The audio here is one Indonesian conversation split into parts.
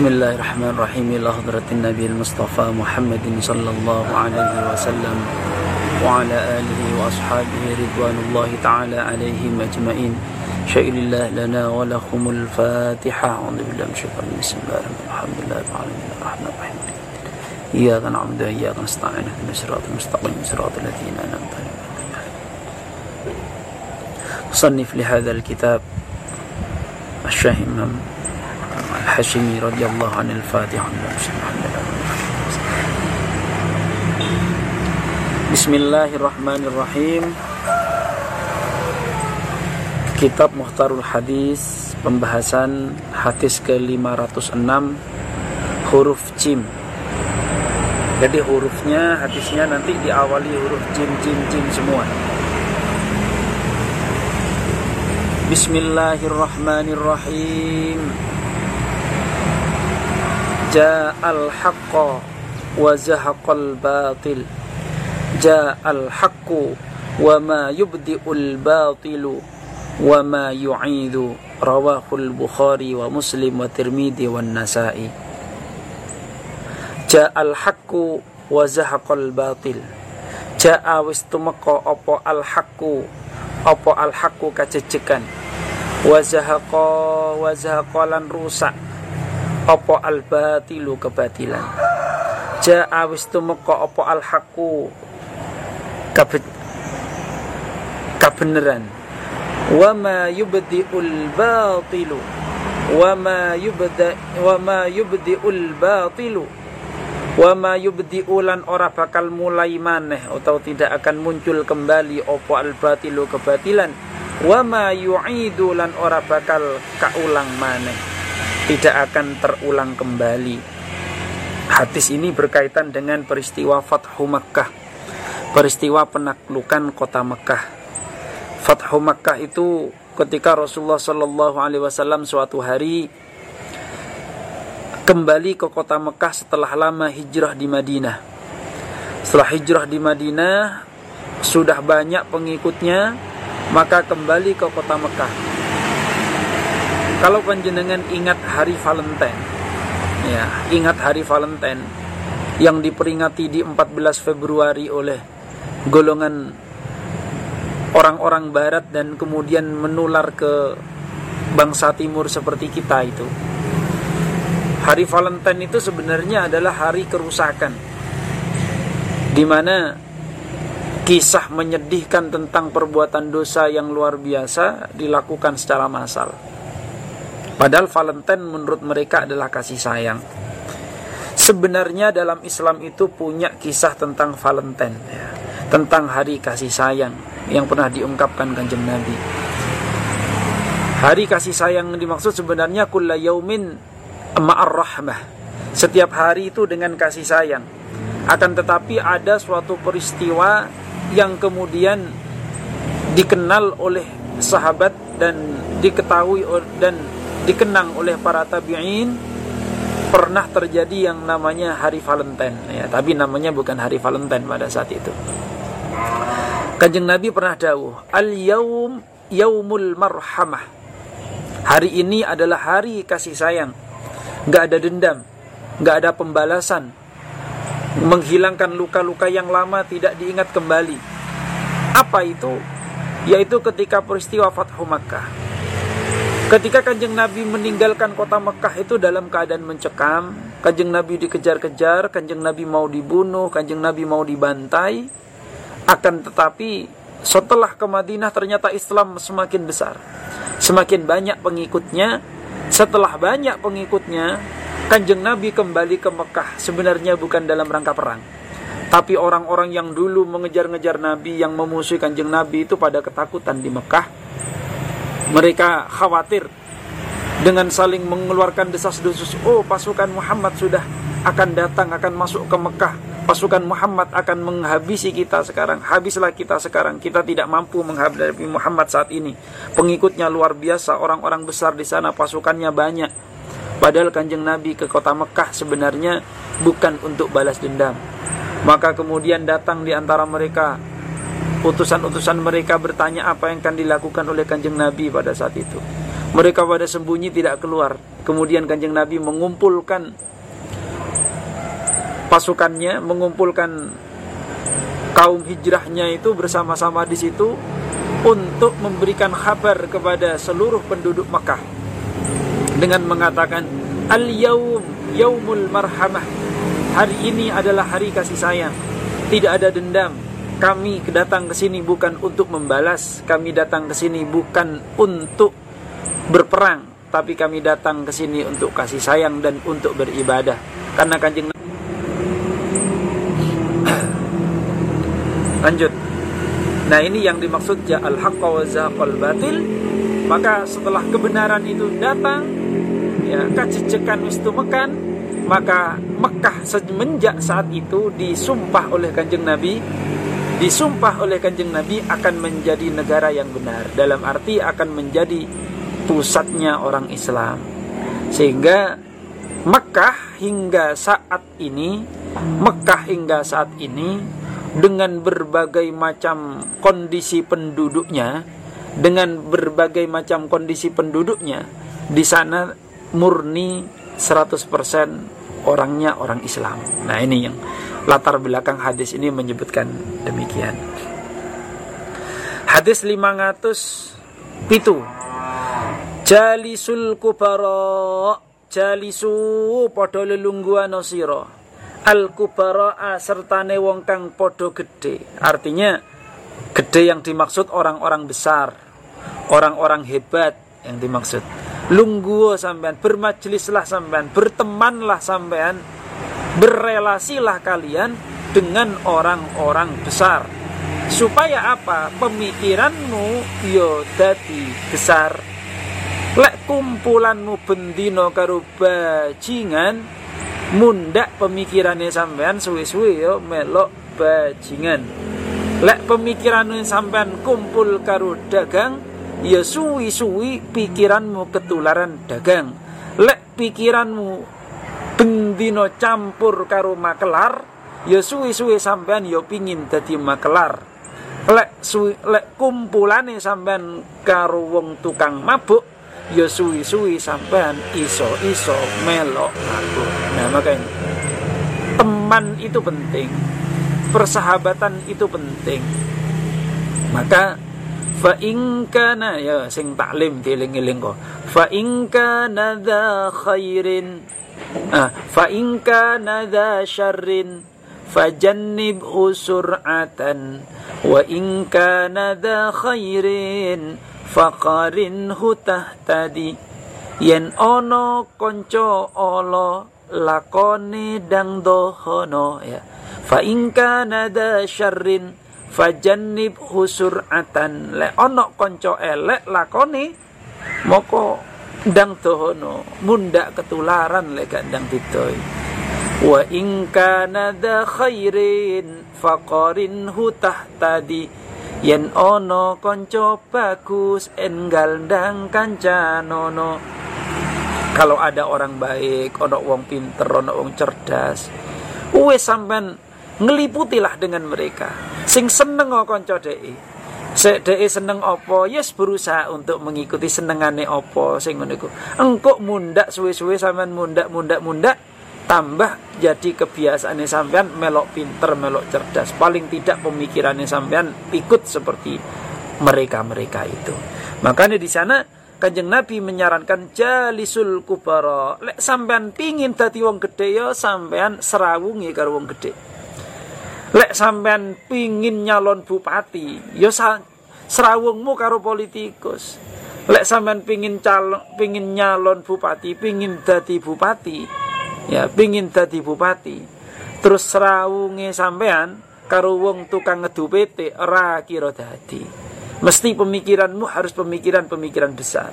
بسم الله الرحمن الرحيم إلى حضرة النبي المصطفى محمد صلى الله عليه وسلم وعلى آله وأصحابه رضوان الله تعالى عليهم أجمعين شيء الله لنا ولكم الفاتحة أعوذ بالله من الشيطان بسم الله الرحمن الرحيم الحمد لله رب العالمين الرحمن الرحيم إياك نعبد وإياك نستعين اهدنا الصراط المستقيم صراط الذين أنعمت عليهم صنف لهذا الكتاب الشاهم الحشمي رضي الله عن الفاتحة بسم الله الرحمن الرحيم Kitab Muhtarul Hadis Pembahasan hadis ke-506 Huruf Jim Jadi hurufnya hadisnya nanti diawali huruf Jim Jim Jim semua Bismillahirrahmanirrahim Ja'al haqqa wa zahaqal batil Ja'al haqqu wa ma yubdi'ul batilu wa ma yu'idu rawahul bukhari wa muslim wa tirmidhi wa nasai ja'al haqqu wa zahaqal batil ja'a wis tumeka apa al haqqu apa al haqqu kacecekan wa zahaqa wa zahaqalan rusak apa al batilu kebatilan? Ja'a wis tumeka apa al haqqu kabeneran. Wa ma yubdi'ul batilu. Wa ma yubda wa ma yubdi'ul batilu. Wa ma yubdi'ulan ora bakal mulai maneh atau tidak akan muncul kembali opo al batilu kebatilan. Wa ma yu'idu lan ora bakal kaulang maneh tidak akan terulang kembali hadis ini berkaitan dengan peristiwa Fathu Makkah peristiwa penaklukan kota Mekah Fathu Makkah itu ketika Rasulullah Shallallahu Alaihi Wasallam suatu hari kembali ke kota Mekah setelah lama hijrah di Madinah. Setelah hijrah di Madinah sudah banyak pengikutnya, maka kembali ke kota Mekah. Kalau panjenengan ingat hari Valentine, ya ingat hari Valentine yang diperingati di 14 Februari oleh golongan orang-orang barat dan kemudian menular ke bangsa timur seperti kita itu. Hari Valentine itu sebenarnya adalah hari kerusakan. Di mana kisah menyedihkan tentang perbuatan dosa yang luar biasa dilakukan secara massal. Padahal Valentine menurut mereka adalah kasih sayang. Sebenarnya dalam Islam itu punya kisah tentang Valentine ya, tentang hari kasih sayang yang pernah diungkapkan kanjeng Nabi. Hari kasih sayang dimaksud sebenarnya kulla yaumin ma'ar rahmah. Setiap hari itu dengan kasih sayang. Akan tetapi ada suatu peristiwa yang kemudian dikenal oleh sahabat dan diketahui dan dikenang oleh para tabi'in pernah terjadi yang namanya hari Valentine ya tapi namanya bukan hari Valentine pada saat itu Kanjeng Nabi pernah dawuh, "Al-yaum yaumul marhamah." Hari ini adalah hari kasih sayang. Gak ada dendam, gak ada pembalasan. Menghilangkan luka-luka yang lama tidak diingat kembali. Apa itu? Yaitu ketika peristiwa Fathu Makkah. Ketika kanjeng Nabi meninggalkan kota Mekah itu dalam keadaan mencekam, kanjeng Nabi dikejar-kejar, kanjeng Nabi mau dibunuh, kanjeng Nabi mau dibantai, akan tetapi setelah ke Madinah ternyata Islam semakin besar. Semakin banyak pengikutnya. Setelah banyak pengikutnya, Kanjeng Nabi kembali ke Mekah sebenarnya bukan dalam rangka perang. Tapi orang-orang yang dulu mengejar-ngejar Nabi yang memusuhi Kanjeng Nabi itu pada ketakutan di Mekah. Mereka khawatir dengan saling mengeluarkan desas-desus, oh pasukan Muhammad sudah akan datang, akan masuk ke Mekah pasukan Muhammad akan menghabisi kita sekarang. Habislah kita sekarang. Kita tidak mampu menghadapi Muhammad saat ini. Pengikutnya luar biasa, orang-orang besar di sana, pasukannya banyak. Padahal kanjeng Nabi ke kota Mekah sebenarnya bukan untuk balas dendam. Maka kemudian datang di antara mereka utusan-utusan mereka bertanya apa yang akan dilakukan oleh kanjeng Nabi pada saat itu. Mereka pada sembunyi tidak keluar. Kemudian kanjeng Nabi mengumpulkan pasukannya, mengumpulkan kaum hijrahnya itu bersama-sama di situ untuk memberikan kabar kepada seluruh penduduk Makkah dengan mengatakan al-yaum yaumul marhamah hari ini adalah hari kasih sayang tidak ada dendam kami datang ke sini bukan untuk membalas. Kami datang ke sini bukan untuk berperang. Tapi kami datang ke sini untuk kasih sayang dan untuk beribadah. Karena kanjeng lanjut. Nah ini yang dimaksud ya al haqqa wa batil. Maka setelah kebenaran itu datang, ya kacicekan wistu mekan, maka Mekah semenjak saat itu disumpah oleh kanjeng Nabi, disumpah oleh kanjeng Nabi akan menjadi negara yang benar. Dalam arti akan menjadi pusatnya orang Islam. Sehingga Mekah hingga saat ini, Mekah hingga saat ini dengan berbagai macam kondisi penduduknya, dengan berbagai macam kondisi penduduknya, di sana murni 100% orangnya orang Islam. Nah, ini yang latar belakang hadis ini menyebutkan demikian. Hadis 500 pitu. Jalisul kubara jalisu padha lelungguhan sira al kubara'a sertane wong kang podo gede artinya gede yang dimaksud orang-orang besar orang-orang hebat yang dimaksud lungguo sampean bermajlislah sampean bertemanlah sampean berrelasilah kalian dengan orang-orang besar. Supaya apa? Pemikiranmu yo dadi besar. Lek kumpulanmu bendino karo bajingan mundak pemikirannya sampean suwe-suwe yo melok bajingan. Lek pemikirannya sampean kumpul karo dagang ya suwi-suwi pikiranmu ketularan dagang lek pikiranmu bendino campur karo makelar ya suwi-suwi sampean ya pingin dadi makelar lek suwi, lek kumpulane sampean karo wong tukang mabuk ya suwi-suwi sampean iso-iso melok aku. Nah, makanya teman itu penting. Persahabatan itu penting. Maka fa in kana ya sing taklim dieling-eling kok. Fa in kana dza khairin. Ah fa in kana dza syarrin. Fajannib sur'atan wa in kana dza khairin. Faqarin hutah tadi yen ono konco olo lakoni dang dohono ya. Fa ingka nada syarrin fajannib husuratan. Le ono konco elek lakoni moko dang dohono munda ketularan le dang ditoi wa ingka nada khairin faqarin hutah tadi yen ono konco bagus enggal ndang kancanono kalau ada orang baik ono wong pinter ono wong cerdas wes sampean ngeliputilah dengan mereka sing seneng o konco dei Sek dei seneng opo, yes berusaha untuk mengikuti senengane opo sing ngono Engkok mundak suwe-suwe sampean mundak mundak mundak tambah jadi kebiasaannya sampean melok pinter, melok cerdas. Paling tidak pemikirannya sampean ikut seperti mereka-mereka itu. Makanya di sana Kanjeng Nabi menyarankan jalisul kubara. Lek sampean pingin dadi wong gede ya sampean serawungi karo wong gede. Lek sampean pingin nyalon bupati, ya serawungmu karo politikus. Lek sampean pingin calon pingin nyalon bupati, pingin dadi bupati, ya pingin dadi bupati. Terus serawunge sampean karo wong tukang ngedupete ora kira dadi. Mesti pemikiranmu harus pemikiran-pemikiran besar.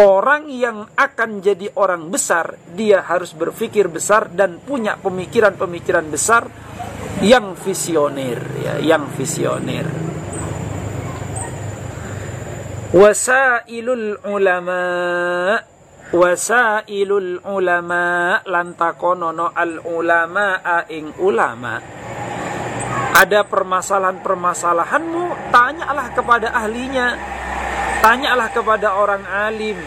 Orang yang akan jadi orang besar dia harus berpikir besar dan punya pemikiran-pemikiran besar yang visioner ya yang visioner wasailul ulama wasailul ulama lantakonono al ulama ing ulama ada permasalahan-permasalahanmu tanyalah kepada ahlinya tanyalah kepada orang alim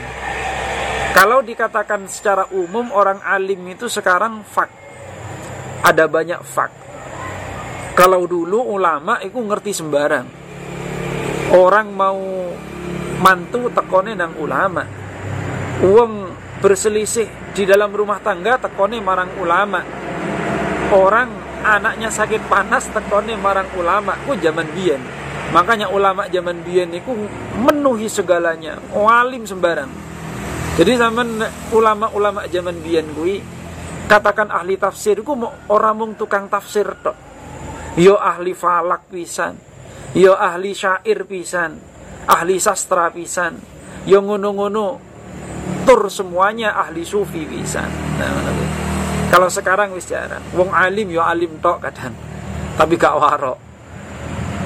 Kalau dikatakan secara umum orang alim itu sekarang fak. Ada banyak fak. Kalau dulu ulama itu ngerti sembarang. Orang mau mantu tekone nang ulama. Uang berselisih di dalam rumah tangga tekone marang ulama. Orang anaknya sakit panas tekone marang ulama. Ku zaman biyen. Makanya ulama zaman biyen itu menuhi segalanya. Walim sembarang. Jadi zaman ulama-ulama zaman biyen kui katakan ahli tafsir ku orang mung tukang tafsir tok. Yo ahli falak pisan. Yo ahli syair pisan. Ahli sastra pisan. Yo ngono-ngono tur semuanya ahli sufi pisan. Nah, kalau sekarang wis jarang. Wong alim yo alim tok kadang. Tapi gak warok.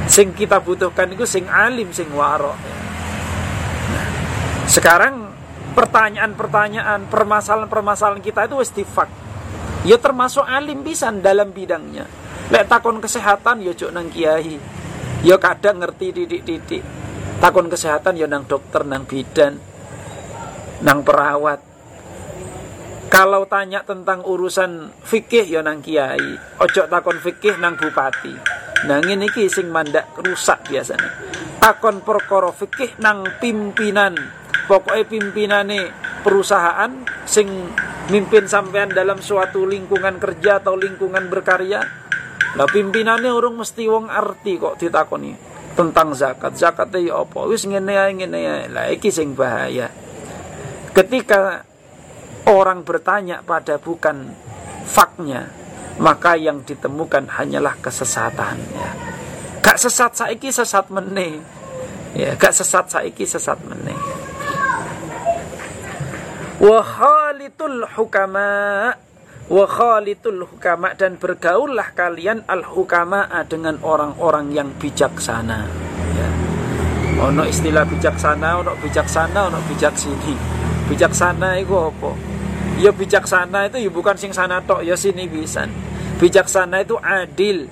Sing kita butuhkan itu sing alim sing warok. Nah, sekarang pertanyaan-pertanyaan, permasalahan-permasalahan kita itu istifak. Ya termasuk alim pisan dalam bidangnya. Lek takon kesehatan ya cuk nang kiai. Ya kadang ngerti titik-titik. Takon kesehatan ya nang dokter, nang bidan, nang perawat. Kalau tanya tentang urusan fikih ya nang kiai. Ojo takon fikih nang bupati. Nang ini ki sing mandak rusak biasanya. Takon perkara fikih nang pimpinan pokoknya pimpinane perusahaan sing mimpin sampean dalam suatu lingkungan kerja atau lingkungan berkarya lah pimpinannya orang mesti wong arti kok ditakoni. Tentang zakat. Zakat ya apa? Wis ngene ae ngene ae. Lah iki sing bahaya. Ketika orang bertanya pada bukan faknya maka yang ditemukan hanyalah kesesatan ya gak sesat saiki sesat meneh. Ya gak sesat saiki sesat meneh. Wa khalitul hukama wa khalitul hukama dan bergaullah kalian al hukama dengan orang-orang yang bijaksana. Ya. ono istilah bijaksana ono bijaksana ono bijak sini bijaksana itu apa? Ya bijaksana itu ya bukan sing sana tok ya sini bisa bijaksana itu adil.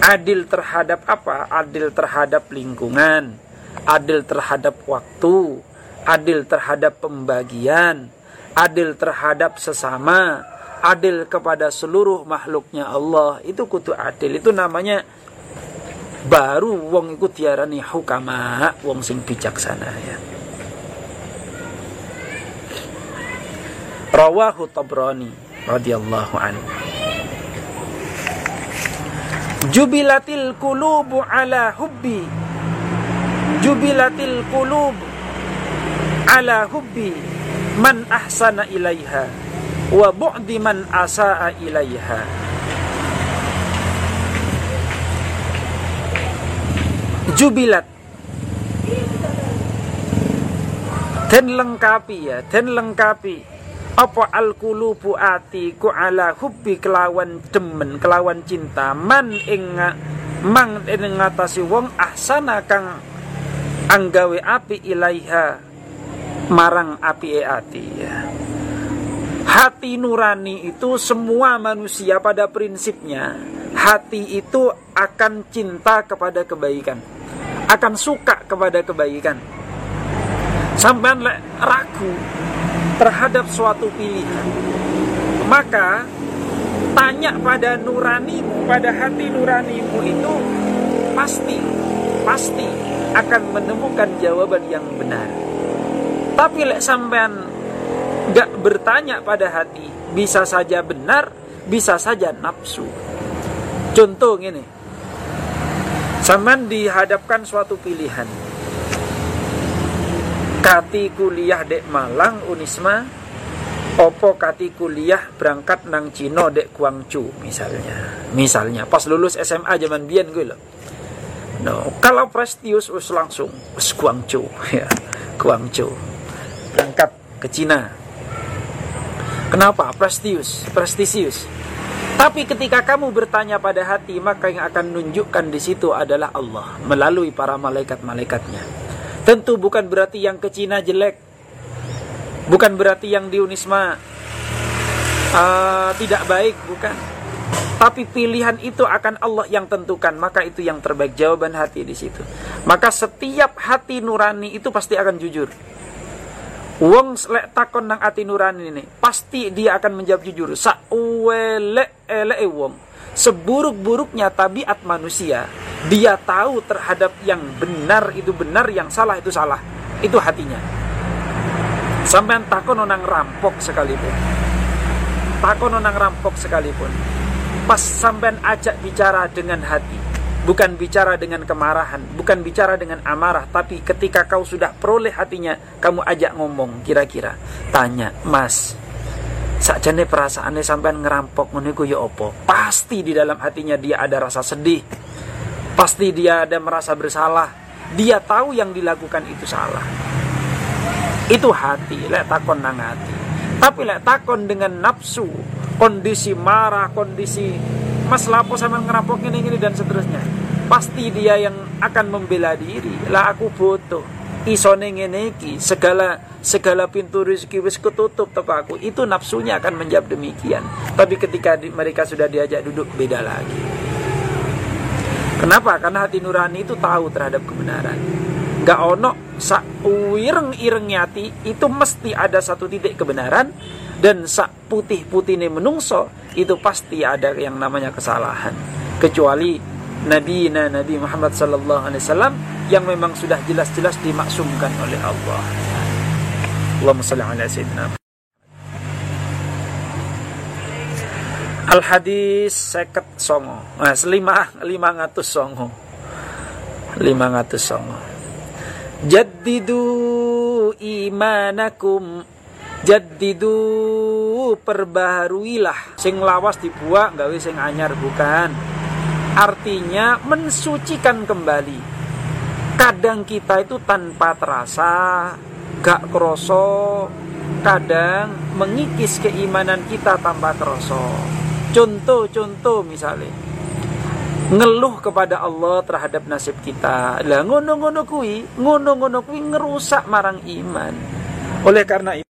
Adil terhadap apa? Adil terhadap lingkungan. Adil terhadap waktu. Adil terhadap pembagian, adil terhadap sesama, adil kepada seluruh makhluknya Allah. Itu kutu adil. Itu namanya baru wong ikut tiarani hukama, wong sing bijaksana ya. Rawahu Tabrani radhiyallahu anhu. Jubilatil kulubu ala hubbi Jubilatil kulubu ala hubbi man ahsana ilaiha wa bu'di man asaa ilaiha. Jubilat. Dan lengkapi ya dan lengkapi. Apa al kulubu ati ku ala hubbi kelawan demen kelawan cinta? Man ing mang ing wong ahsana kang anggawe api ilaiha marang api e ati ya. Hati nurani itu semua manusia pada prinsipnya hati itu akan cinta kepada kebaikan, akan suka kepada kebaikan. Sampai ragu terhadap suatu pilihan, maka tanya pada nuranimu, pada hati nuranimu itu pasti, pasti akan menemukan jawaban yang benar. Tapi lek sampean gak bertanya pada hati, bisa saja benar, bisa saja nafsu. Contoh ini, sampean dihadapkan suatu pilihan. Kati kuliah dek Malang Unisma, opo kati kuliah berangkat nang Cino dek Guangzhou misalnya. Misalnya pas lulus SMA zaman biyen gue loh. No, kalau prestius us langsung us Guangzhou ya, Guangzhou ke Cina. Kenapa? Prestisius, prestisius. Tapi ketika kamu bertanya pada hati, maka yang akan menunjukkan di situ adalah Allah melalui para malaikat-malaikatnya. Tentu bukan berarti yang ke Cina jelek, bukan berarti yang di Unisma uh, tidak baik, bukan. Tapi pilihan itu akan Allah yang tentukan, maka itu yang terbaik jawaban hati di situ. Maka setiap hati nurani itu pasti akan jujur Wong lek takon nang ati nurani ini, pasti dia akan menjawab jujur. Sakwele ele wong. Seburuk-buruknya tabiat manusia, dia tahu terhadap yang benar itu benar, yang salah itu salah. Itu hatinya. Sampai takon nang rampok sekalipun. Takon nang rampok sekalipun. Pas sampean ajak bicara dengan hati, bukan bicara dengan kemarahan, bukan bicara dengan amarah, tapi ketika kau sudah peroleh hatinya, kamu ajak ngomong kira-kira, tanya, Mas, sakjane perasaannya sampai ngerampok ngono ya opo? Pasti di dalam hatinya dia ada rasa sedih. Pasti dia ada merasa bersalah. Dia tahu yang dilakukan itu salah. Itu hati, lek takon nang hati. Tapi lek takon dengan nafsu, kondisi marah, kondisi mas lapo sama ngerampok ini ini dan seterusnya pasti dia yang akan membela diri. Lah aku butuh isone ngene segala segala pintu rezeki wis ketutup toko aku. Itu nafsunya akan menjawab demikian. Tapi ketika di, mereka sudah diajak duduk beda lagi. Kenapa? Karena hati nurani itu tahu terhadap kebenaran. Gak ono sak ireng ireng hati itu mesti ada satu titik kebenaran. Dan sak putih putih ini menungso itu pasti ada yang namanya kesalahan. Kecuali Nabi Nabi Muhammad sallallahu alaihi wasallam yang memang sudah jelas-jelas dimaksumkan oleh Allah. Allahumma salli ala sayyidina Al hadis seket songo. Nah, lima lima ngatus songo. Lima ngatus songo. Jaddidu imanakum jadidu perbaharuilah sing lawas dibuat gawe sing anyar bukan artinya mensucikan kembali. Kadang kita itu tanpa terasa gak kroso kadang mengikis keimanan kita tanpa kroso contoh-contoh misalnya ngeluh kepada Allah terhadap nasib kita. Lah ngono-ngono kui ngono-ngono kui ngerusak marang iman. Oleh karena itu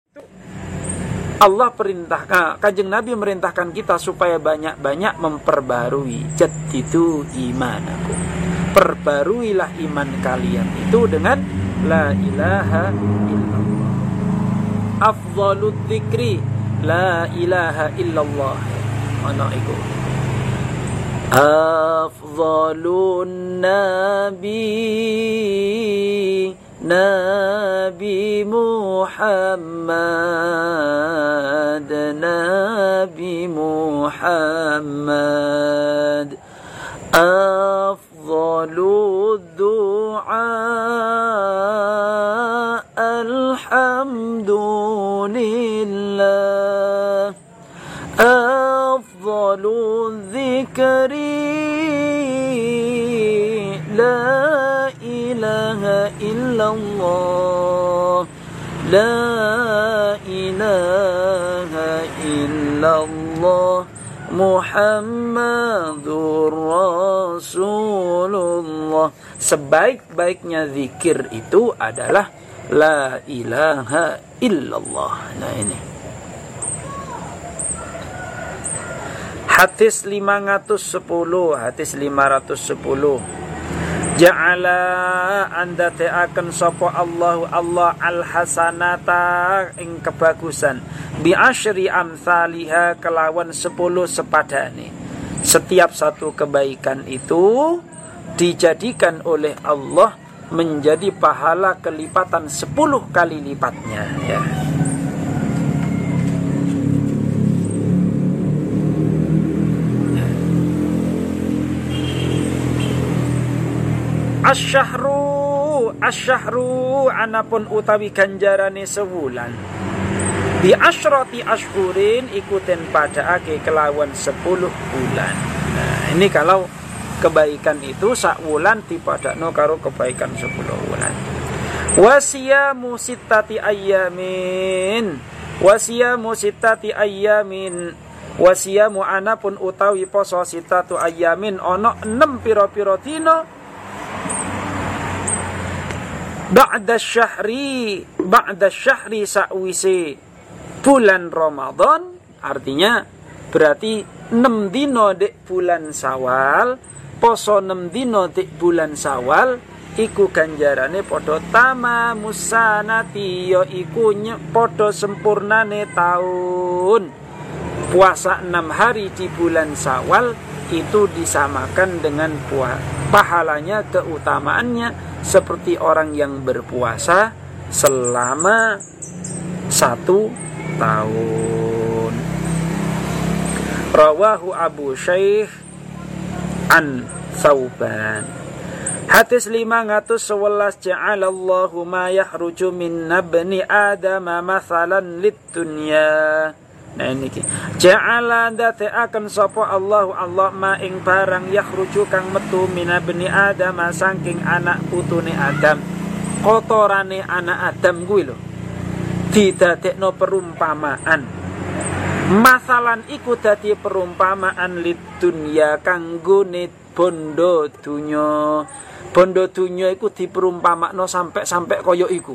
Allah perintahkan, kanjeng Nabi merintahkan kita supaya banyak-banyak memperbarui itu imanaku. Perbaruilah iman kalian itu dengan la ilaha illallah. Afdhalud dzikri la ilaha illallah. Ana iku. Afdhalun nabi نبي محمد نبي محمد. أفضل الدعاء الحمد لله. أفضل الذكر لا illallah. La ilaha illallah. Muhammadur Rasulullah. Sebaik-baiknya zikir itu adalah La ilaha illallah. Nah ini. Hadis 510 Hadis 510 Ja'ala anda teakan sopo Allah Allah al hasanata ing kebagusan bi asyri amthaliha kelawan sepuluh sepadane. Setiap satu kebaikan itu dijadikan oleh Allah menjadi pahala kelipatan sepuluh kali lipatnya ya. Asyahru asyahru anapun utawi ganjarane sewulan di asyrati ashhurin ikutin pada ake kelawan sepuluh bulan. Nah ini kalau kebaikan itu sak wulan dipadakno karo kebaikan sepuluh bulan wasiyamu sittati ayyamin wasiyamu sittati ayyamin wasiyamu anapun utawi poso sitatu ayamin ono enam piro-piro dino ba'da syahri ba'da syahri sa'wisi. Bulan Ramadan artinya berarti 6 dino dek bulan Sawal poso 6 dino dek bulan Sawal iku ganjarane padha tama musanati ya iku padha sempurnane taun. Puasa enam hari di bulan Sawal itu disamakan dengan puasa pahalanya keutamaannya seperti orang yang berpuasa selama satu tahun. Rawahu Abu Syekh an Thauban. Hadis 511 ja'alallahu ma yahruju min nabni Adam mathalan lid dunya. Nah ini ki. Ja'ala date akan sapa Allah Allah ma ing barang yakhruju kang metu mina bani Adam saking anak putune Adam. Kotorane anak Adam kuwi lho. Didadekno perumpamaan. Masalan iku dadi perumpamaan lid dunya kanggone bondo dunya. Bondo dunya iku diperumpamakno sampai-sampai koyo iku.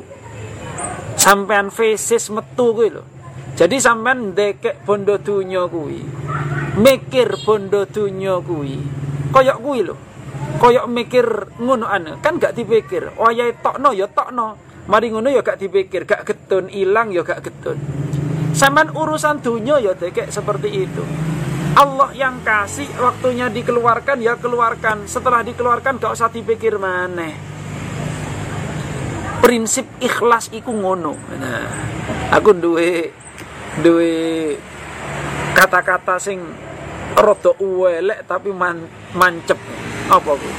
Sampean fesis metu kuwi lho jadi sampean dekek bondo dunya kuwi. Mikir bondo dunya kuwi. Koyok kuwi lho. Koyok mikir ngono ane. Kan gak dipikir. Wayahe tokno ya tokno. Mari ngono ya gak dipikir, gak getun, ilang ya gak getun. Sampean urusan dunia ya dekek seperti itu. Allah yang kasih waktunya dikeluarkan ya keluarkan. Setelah dikeluarkan gak usah dipikir maneh. Prinsip ikhlas iku ngono. Nah, aku duwe duwe kata-kata sing rada uwelek tapi man, mancep apa ku?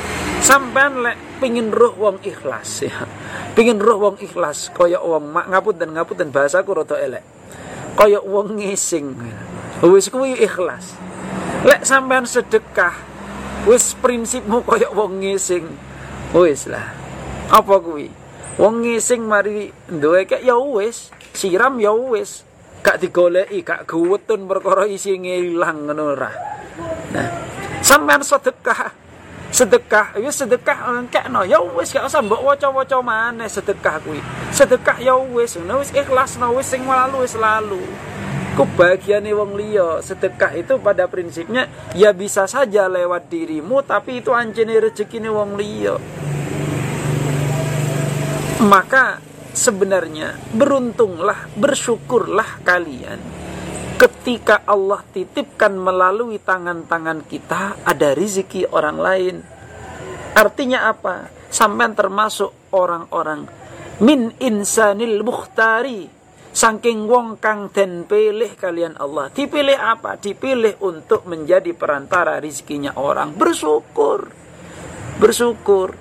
Sampean lek pingin roh wong ikhlas ya. Pingin roh wong ikhlas kaya wong mak ngapun dan bahasaku rada elek. Kaya wong ngising wis kuwi ikhlas. Lek sampean sedekah wis prinsipmu kaya wong ngising wis lah. Apa kuwi? Wong ngising mari duwe kek ya wis. Siram ya wis gak digoleki gak guwetun perkara isi ngilang ngono ora. Nah sampean sedekah. Sedekah wis sedekah engkekno ya wis gak usah mbok waca-waca maneh sedekah kuwi. Sedekah ya wis ngono wis ikhlasno wis sing lalu wis lalu. Kebahagiaan wong liya sedekah itu pada prinsipnya ya bisa saja lewat dirimu tapi itu ancene rezekine wong liya. Maka sebenarnya beruntunglah, bersyukurlah kalian ketika Allah titipkan melalui tangan-tangan kita ada riziki orang lain. Artinya apa? Sampai termasuk orang-orang min insanil mukhtari Saking wong kang den pilih kalian Allah. Dipilih apa? Dipilih untuk menjadi perantara rizkinya orang. Bersyukur. Bersyukur.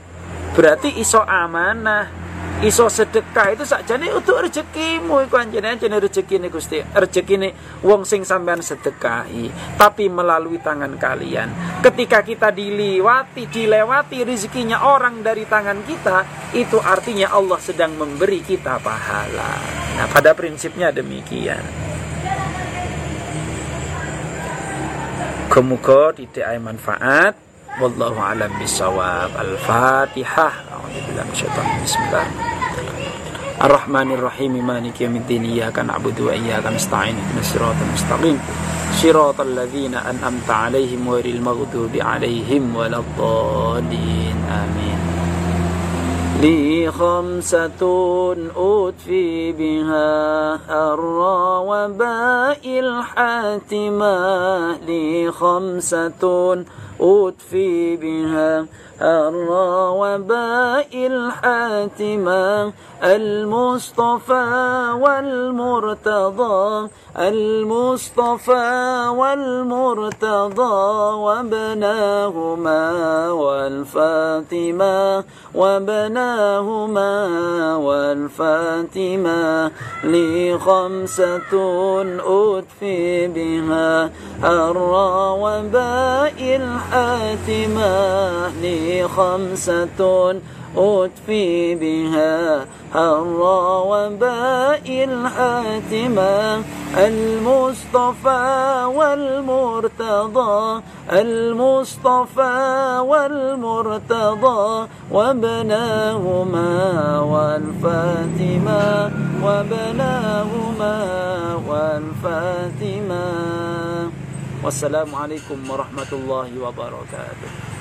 Berarti iso amanah iso sedekah itu sakjane untuk rezekimu. Iku anjene anjene rezekine Gusti. Rezekine wong sing sampean sedekahi tapi melalui tangan kalian. Ketika kita diliwati dilewati rezekinya orang dari tangan kita itu artinya Allah sedang memberi kita pahala. Nah pada prinsipnya demikian. Kemuka tidak والله أعلم بالصواب الفاتحة. أعوذ بالله من الشيطان. بسم الله. الرحمن الرحيم. مالك يوم الدين. إياك نعبد وإياك نستعين. اهدنا الصراط المستقيم. صراط الذين أنعمت عليهم غير المغضوب عليهم ولا الضالين. آمين. لي خمسة أطفي بها. الرا وباء الحاتمة. لي خمسة أطفي بها wa ba'il hatimah المصطفى والمرتضى المصطفى والمرتضى وابناهما والفاطمة وابناهما والفاطمة لي خمسة أدفي بها الرا وباء الحاتمة لي خمسة أطفي بها الرا وباء الحاتمة المصطفى والمرتضى المصطفى والمرتضى وابناهما والفاتمة وابناهما والفاتمة. والسلام عليكم ورحمة الله وبركاته.